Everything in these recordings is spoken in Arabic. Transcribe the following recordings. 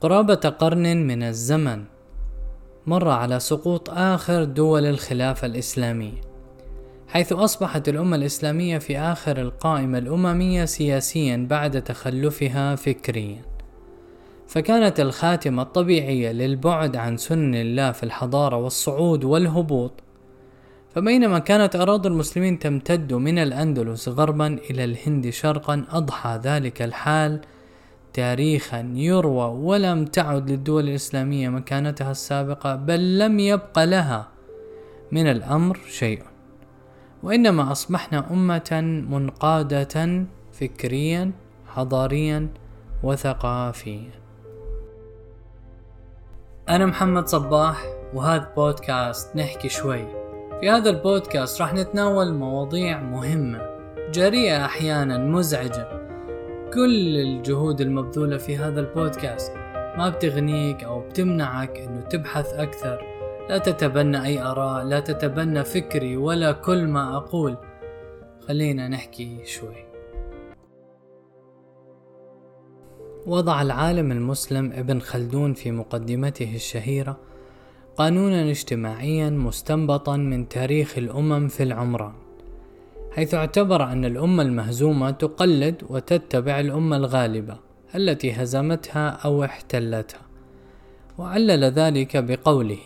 قرابة قرن من الزمن مر على سقوط آخر دول الخلافة الإسلامية حيث أصبحت الأمة الإسلامية في آخر القائمة الأممية سياسيا بعد تخلفها فكريا. فكانت الخاتمة الطبيعية للبعد عن سنن الله في الحضارة والصعود والهبوط. فبينما كانت أراضي المسلمين تمتد من الأندلس غربا إلى الهند شرقا أضحى ذلك الحال تاريخا يروى ولم تعد للدول الإسلامية مكانتها السابقة بل لم يبق لها من الأمر شيء. وإنما أصبحنا أمة منقادة فكريا حضاريا وثقافيا. أنا محمد صباح وهذا بودكاست نحكي شوي. في هذا البودكاست راح نتناول مواضيع مهمة جريئة أحيانا مزعجة. كل الجهود المبذولة في هذا البودكاست. ما بتغنيك أو بتمنعك أنه تبحث أكثر. لا تتبنى أي آراء لا تتبنى فكري ولا كل ما أقول. خلينا نحكي شوي. وضع العالم المسلم ابن خلدون في مقدمته الشهيرة قانونا اجتماعيا مستنبطا من تاريخ الأمم في العمران. حيث اعتبر أن الأمة المهزومة تقلد وتتبع الأمة الغالبة التي هزمتها أو احتلتها وعلل ذلك بقوله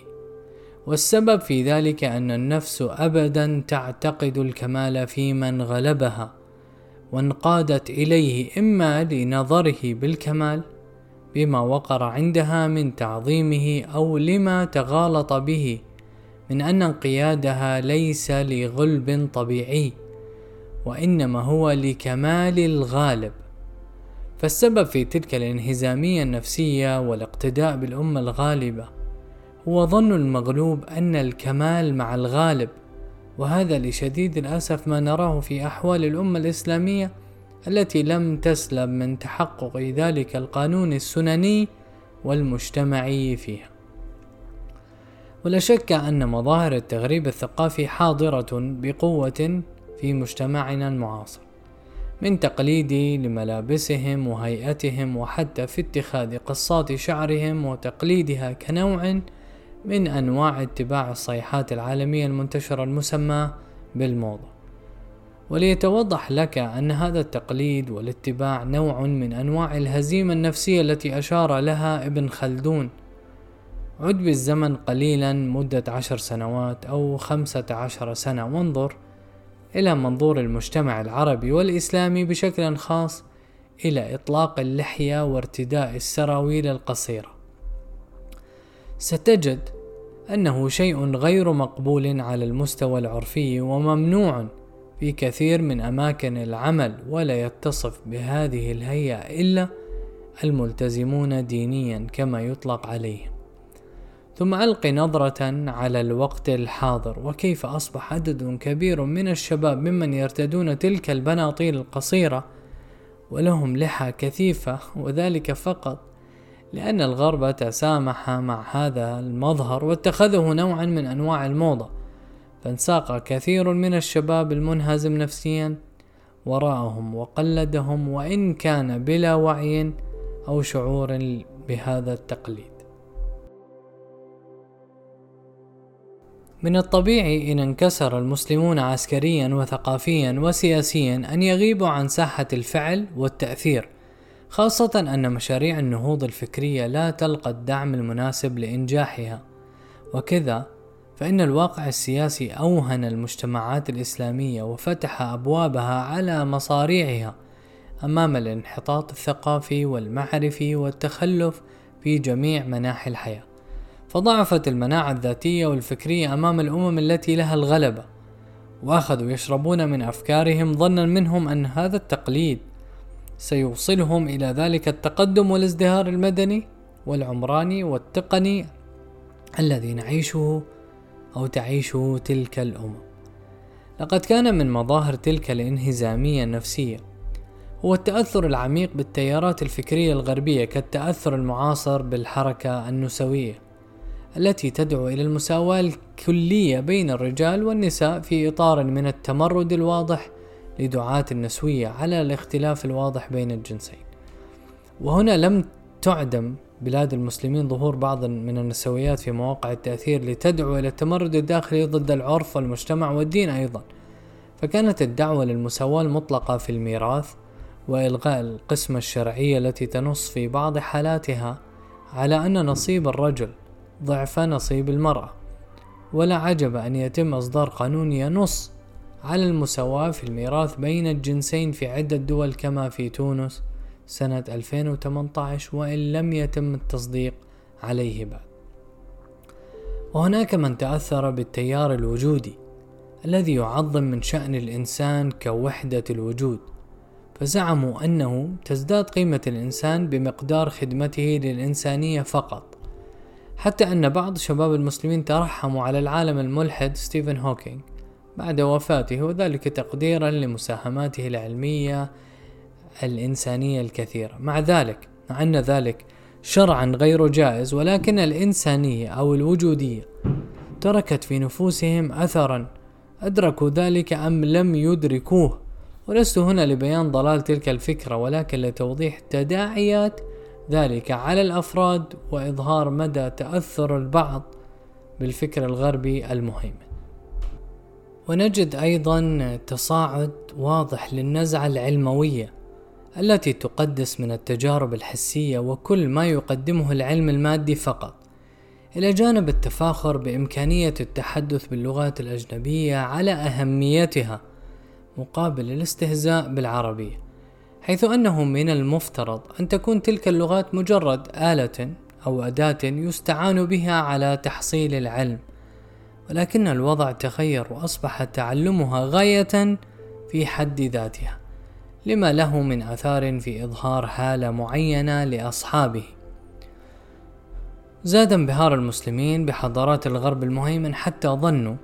والسبب في ذلك أن النفس أبدا تعتقد الكمال في من غلبها وانقادت إليه إما لنظره بالكمال بما وقر عندها من تعظيمه أو لما تغالط به من أن انقيادها ليس لغلب طبيعي. وإنما هو لكمال الغالب. فالسبب في تلك الانهزامية النفسية والاقتداء بالأمة الغالبة هو ظن المغلوب أن الكمال مع الغالب وهذا لشديد الأسف ما نراه في أحوال الأمة الإسلامية التي لم تسلم من تحقق ذلك القانون السنني والمجتمعي فيها. ولا شك أن مظاهر التغريب الثقافي حاضرة بقوة في مجتمعنا المعاصر من تقليدي لملابسهم وهيئتهم وحتى في اتخاذ قصات شعرهم وتقليدها كنوع من أنواع اتباع الصيحات العالمية المنتشرة المسمى بالموضة. وليتوضح لك أن هذا التقليد والاتباع نوع من أنواع الهزيمة النفسية التي أشار لها ابن خلدون. عد بالزمن قليلا مدة عشر سنوات أو خمسة عشر سنة وانظر إلى منظور المجتمع العربي والإسلامي بشكل خاص إلى إطلاق اللحية وارتداء السراويل القصيرة. ستجد أنه شيء غير مقبول على المستوى العرفي وممنوع في كثير من أماكن العمل ولا يتصف بهذه الهيئة إلا الملتزمون دينيا كما يطلق عليهم. ثم ألق نظرة على الوقت الحاضر وكيف أصبح عدد كبير من الشباب ممن يرتدون تلك البناطيل القصيرة ولهم لحى كثيفة وذلك فقط لأن الغرب تسامح مع هذا المظهر واتخذه نوعا من أنواع الموضة فانساق كثير من الشباب المنهزم نفسيا وراءهم وقلدهم وإن كان بلا وعي أو شعور بهذا التقليد. من الطبيعي إن انكسر المسلمون عسكريا وثقافيا وسياسيا أن يغيبوا عن ساحة الفعل والتأثير خاصة أن مشاريع النهوض الفكرية لا تلقى الدعم المناسب لإنجاحها. وكذا فإن الواقع السياسي أوهن المجتمعات الإسلامية وفتح أبوابها على مصاريعها أمام الانحطاط الثقافي والمعرفي والتخلف في جميع مناحي الحياة. فضعفت المناعة الذاتية والفكرية أمام الأمم التي لها الغلبة وأخذوا يشربون من أفكارهم ظنا منهم أن هذا التقليد سيوصلهم إلى ذلك التقدم والازدهار المدني والعمراني والتقني الذي نعيشه أو تعيشه تلك الأمم. لقد كان من مظاهر تلك الانهزامية النفسية هو التأثر العميق بالتيارات الفكرية الغربية كالتأثر المعاصر بالحركة النسوية التي تدعو إلى المساواة الكلية بين الرجال والنساء في إطار من التمرد الواضح لدعاة النسوية على الاختلاف الواضح بين الجنسين. وهنا لم تعدم بلاد المسلمين ظهور بعض من النسويات في مواقع التأثير لتدعو إلى التمرد الداخلي ضد العرف والمجتمع والدين أيضا. فكانت الدعوة للمساواة المطلقة في الميراث وإلغاء القسمة الشرعية التي تنص في بعض حالاتها على أن نصيب الرجل ضعف نصيب المرأة. ولا عجب أن يتم إصدار قانون ينص على المساواة في الميراث بين الجنسين في عدة دول كما في تونس سنة 2018 وإن لم يتم التصديق عليه بعد. وهناك من تأثر بالتيار الوجودي الذي يعظم من شأن الإنسان كوحدة الوجود فزعموا أنه تزداد قيمة الإنسان بمقدار خدمته للإنسانية فقط. حتى أن بعض شباب المسلمين ترحموا على العالم الملحد ستيفن هوكينج بعد وفاته وذلك تقديرا لمساهماته العلمية الإنسانية الكثيرة. مع ذلك مع أن ذلك شرعا غير جائز ولكن الإنسانية أو الوجودية تركت في نفوسهم أثرا أدركوا ذلك أم لم يدركوه. ولست هنا لبيان ضلال تلك الفكرة ولكن لتوضيح تداعيات ذلك على الأفراد وإظهار مدى تأثر البعض بالفكر الغربي المهيمن ونجد أيضا تصاعد واضح للنزعة العلموية التي تقدس من التجارب الحسية وكل ما يقدمه العلم المادي فقط إلى جانب التفاخر بإمكانية التحدث باللغات الأجنبية على أهميتها مقابل الاستهزاء بالعربية. حيث أنه من المفترض أن تكون تلك اللغات مجرد آلة أو أداة يستعان بها على تحصيل العلم ولكن الوضع تغير وأصبح تعلمها غاية في حد ذاتها لما له من آثار في إظهار حالة معينة لأصحابه. زاد انبهار المسلمين بحضارات الغرب المهيمن حتى ظنوا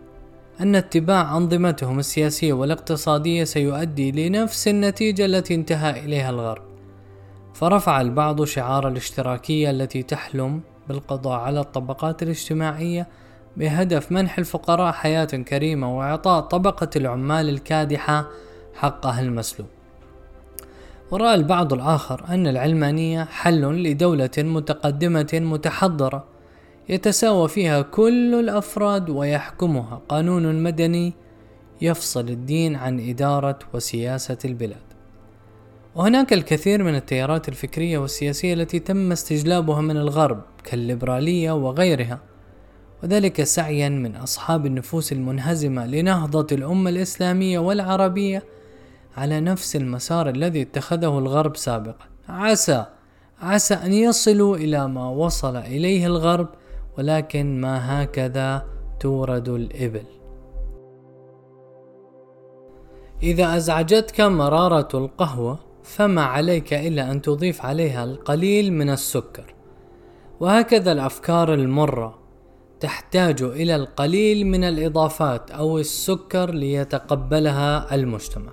أن اتباع أنظمتهم السياسية والاقتصادية سيؤدي لنفس النتيجة التي انتهى إليها الغرب. فرفع البعض شعار الاشتراكية التي تحلم بالقضاء على الطبقات الاجتماعية بهدف منح الفقراء حياة كريمة وإعطاء طبقة العمال الكادحة حقها المسلوب. ورأى البعض الآخر أن العلمانية حل لدولة متقدمة متحضرة يتساوى فيها كل الأفراد ويحكمها قانون مدني يفصل الدين عن إدارة وسياسة البلاد. وهناك الكثير من التيارات الفكرية والسياسية التي تم استجلابها من الغرب كالليبرالية وغيرها، وذلك سعيا من أصحاب النفوس المنهزمة لنهضة الأمة الإسلامية والعربية على نفس المسار الذي اتخذه الغرب سابقا عسى عسى أن يصلوا إلى ما وصل إليه الغرب ولكن ما هكذا تورد الإبل. إذا أزعجتك مرارة القهوة فما عليك إلا أن تضيف عليها القليل من السكر. وهكذا الأفكار المرة. تحتاج إلى القليل من الإضافات أو السكر ليتقبلها المجتمع.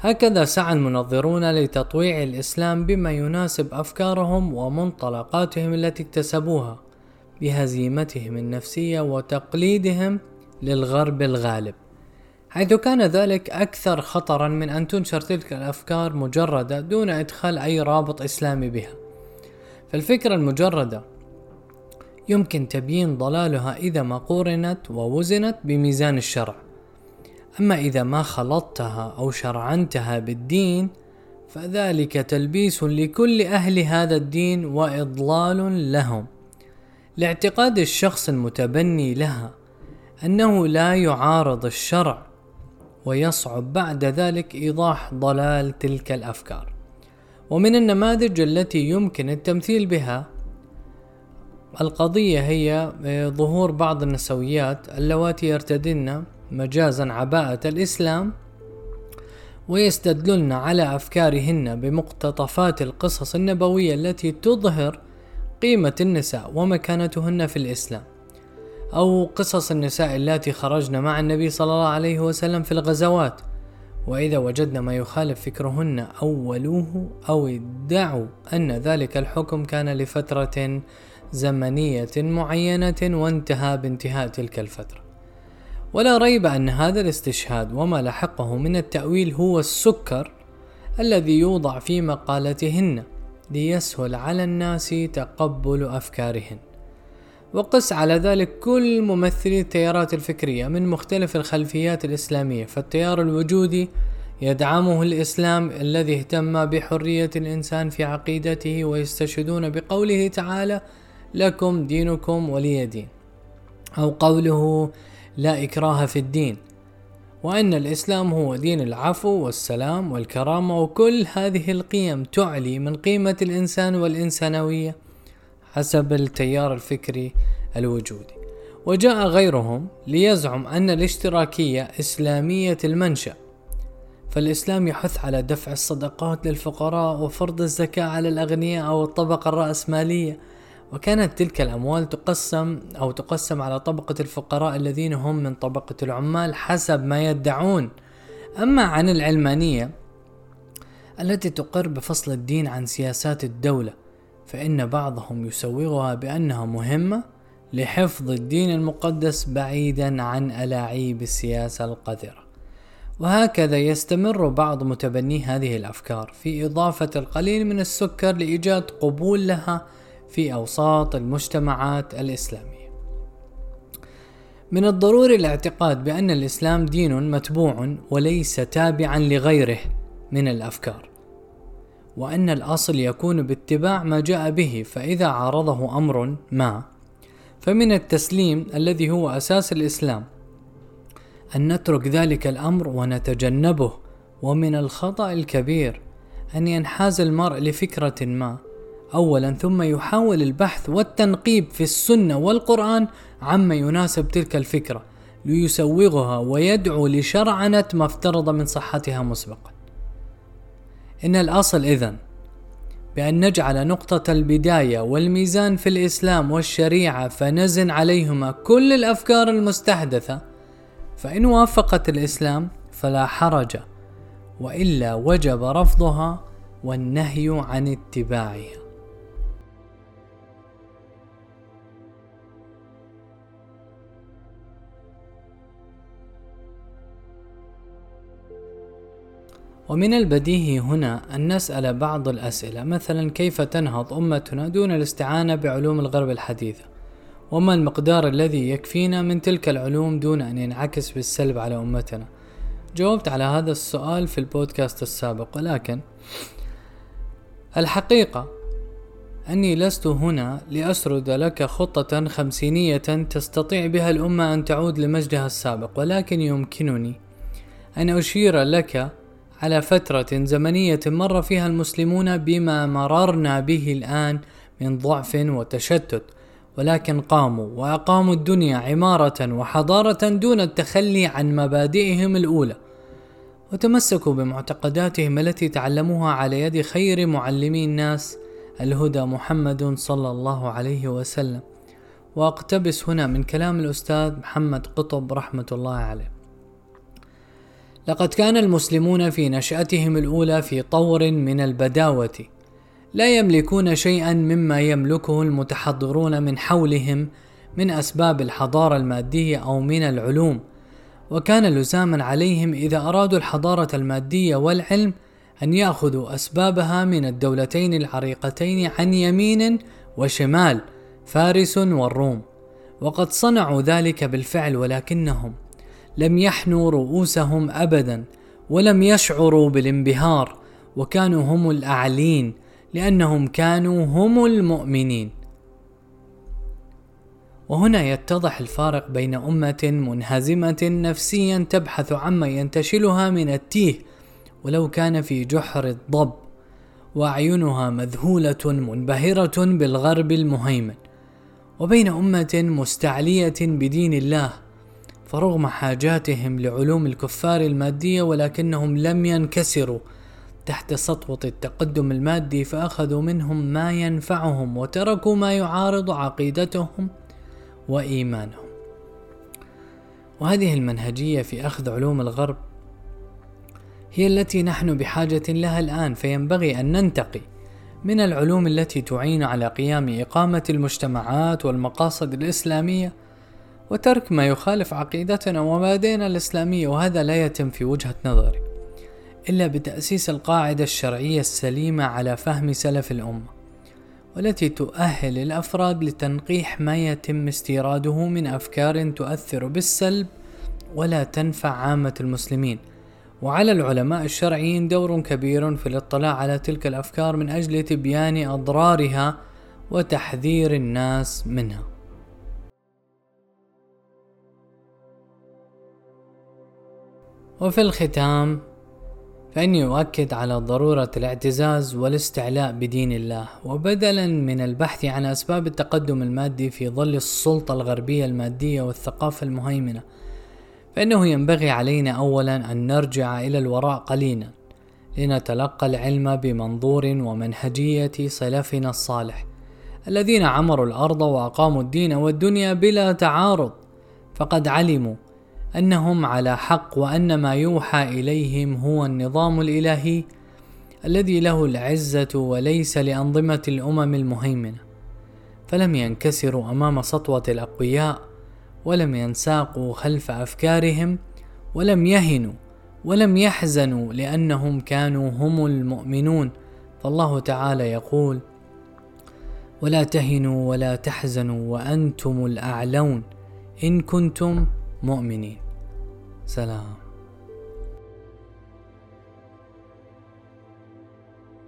هكذا سعى المنظرون لتطويع الإسلام بما يناسب أفكارهم ومنطلقاتهم التي اكتسبوها. بهزيمتهم النفسية وتقليدهم للغرب الغالب حيث كان ذلك أكثر خطرا من أن تنشر تلك الأفكار مجردة دون إدخال أي رابط إسلامي بها. فالفكرة المجردة يمكن تبيين ضلالها إذا ما قورنت ووزنت بميزان الشرع. أما إذا ما خلطتها أو شرعنتها بالدين فذلك تلبيس لكل أهل هذا الدين وإضلال لهم. لاعتقاد الشخص المتبني لها أنه لا يعارض الشرع ويصعب بعد ذلك إيضاح ضلال تلك الأفكار. ومن النماذج التي يمكن التمثيل بها القضية هي ظهور بعض النسويات اللواتي يرتدن مجازا عباءة الإسلام ويستدللن على أفكارهن بمقتطفات القصص النبوية التي تظهر قيمة النساء ومكانتهن في الإسلام أو قصص النساء اللاتي خرجن مع النبي صلى الله عليه وسلم في الغزوات. وإذا وجدنا ما يخالف فكرهن أولوه أو ادعوا أن ذلك الحكم كان لفترة زمنية معينة وانتهى بانتهاء تلك الفترة. ولا ريب أن هذا الاستشهاد وما لحقه من التأويل هو السكر الذي يوضع في مقالتهن. ليسهل على الناس تقبل أفكارهن. وقس على ذلك كل ممثلي التيارات الفكرية من مختلف الخلفيات الإسلامية فالتيار الوجودي يدعمه الإسلام الذي اهتم بحرية الإنسان في عقيدته ويستشهدون بقوله تعالى لكم دينكم ولي دين أو قوله لا إكراه في الدين وأن الإسلام هو دين العفو والسلام والكرامة وكل هذه القيم تعلي من قيمة الإنسان والإنسانوية حسب التيار الفكري الوجودي. وجاء غيرهم ليزعم أن الاشتراكية إسلامية المنشأ. فالإسلام يحث على دفع الصدقات للفقراء وفرض الزكاة على الأغنياء أو الطبقة الرأسمالية. وكانت تلك الأموال تقسم أو تقسم على طبقة الفقراء الذين هم من طبقة العمال حسب ما يدعون. أما عن العلمانية التي تقر بفصل الدين عن سياسات الدولة فإن بعضهم يسوغها بأنها مهمة لحفظ الدين المقدس بعيدا عن ألاعيب السياسة القذرة. وهكذا يستمر بعض متبني هذه الأفكار في إضافة القليل من السكر لإيجاد قبول لها في أوساط المجتمعات الإسلامية. من الضروري الاعتقاد بأن الإسلام دين متبوع وليس تابعا لغيره من الأفكار. وأن الأصل يكون باتباع ما جاء به فإذا عارضه أمر ما فمن التسليم الذي هو أساس الإسلام أن نترك ذلك الأمر ونتجنبه ومن الخطأ الكبير أن ينحاز المرء لفكرة ما أولا ثم يحاول البحث والتنقيب في السنة والقرآن عما يناسب تلك الفكرة ليسوغها ويدعو لشرعنة ما افترض من صحتها مسبقا. إن الأصل إذن بأن نجعل نقطة البداية والميزان في الإسلام والشريعة فنزن عليهما كل الأفكار المستحدثة فإن وافقت الإسلام فلا حرج وإلا وجب رفضها والنهي عن اتباعها. ومن البديهي هنا أن نسأل بعض الأسئلة مثلا كيف تنهض أمتنا دون الاستعانة بعلوم الغرب الحديثة؟ وما المقدار الذي يكفينا من تلك العلوم دون أن ينعكس بالسلب على أمتنا؟ جاوبت على هذا السؤال في البودكاست السابق ولكن الحقيقة أني لست هنا لأسرد لك خطة خمسينية تستطيع بها الأمة أن تعود لمجدها السابق ولكن يمكنني أن أشير لك على فترة زمنية مر فيها المسلمون بما مررنا به الآن من ضعف وتشتت ولكن قاموا وأقاموا الدنيا عمارة وحضارة دون التخلي عن مبادئهم الأولى وتمسكوا بمعتقداتهم التي تعلموها على يد خير معلمي الناس الهدى محمد صلى الله عليه وسلم. وأقتبس هنا من كلام الأستاذ محمد قطب رحمة الله عليه. لقد كان المسلمون في نشأتهم الأولى في طور من البداوة. لا يملكون شيئا مما يملكه المتحضرون من حولهم من أسباب الحضارة المادية أو من العلوم. وكان لزاما عليهم إذا أرادوا الحضارة المادية والعلم أن يأخذوا أسبابها من الدولتين العريقتين عن يمين وشمال فارس والروم. وقد صنعوا ذلك بالفعل ولكنهم لم يحنوا رؤوسهم ابدا ولم يشعروا بالانبهار وكانوا هم الأعلين لأنهم كانوا هم المؤمنين. وهنا يتضح الفارق بين أمة منهزمة نفسيا تبحث عما ينتشلها من التيه ولو كان في جحر الضب وأعينها مذهولة منبهرة بالغرب المهيمن. وبين أمة مستعلية بدين الله فرغم حاجاتهم لعلوم الكفار المادية ولكنهم لم ينكسروا تحت سطوة التقدم المادي فأخذوا منهم ما ينفعهم وتركوا ما يعارض عقيدتهم وإيمانهم. وهذه المنهجية في أخذ علوم الغرب هي التي نحن بحاجة لها الآن فينبغي أن ننتقي من العلوم التي تعين على قيام إقامة المجتمعات والمقاصد الإسلامية وترك ما يخالف عقيدتنا ومبادئنا الإسلامية وهذا لا يتم في وجهة نظري إلا بتأسيس القاعدة الشرعية السليمة على فهم سلف الأمة والتي تؤهل الأفراد لتنقيح ما يتم استيراده من أفكار تؤثر بالسلب ولا تنفع عامة المسلمين. وعلى العلماء الشرعيين دور كبير في الاطلاع على تلك الأفكار من أجل تبيان أضرارها وتحذير الناس منها. وفي الختام فإني أؤكد على ضرورة الاعتزاز والاستعلاء بدين الله. وبدلا من البحث عن أسباب التقدم المادي في ظل السلطة الغربية المادية والثقافة المهيمنة فإنه ينبغي علينا أولا أن نرجع إلى الوراء قليلا لنتلقى العلم بمنظور ومنهجية سلفنا الصالح الذين عمروا الأرض وأقاموا الدين والدنيا بلا تعارض فقد علموا أنهم على حق وأن ما يوحى إليهم هو النظام الإلهي الذي له العزة وليس لأنظمة الأمم المهيمنة فلم ينكسروا أمام سطوة الأقوياء ولم ينساقوا خلف أفكارهم ولم يهنوا ولم يحزنوا لأنهم كانوا هم المؤمنون. فالله تعالى يقول ولا تهنوا ولا تحزنوا وأنتم الأعلون إن كنتم مؤمنين. سلام.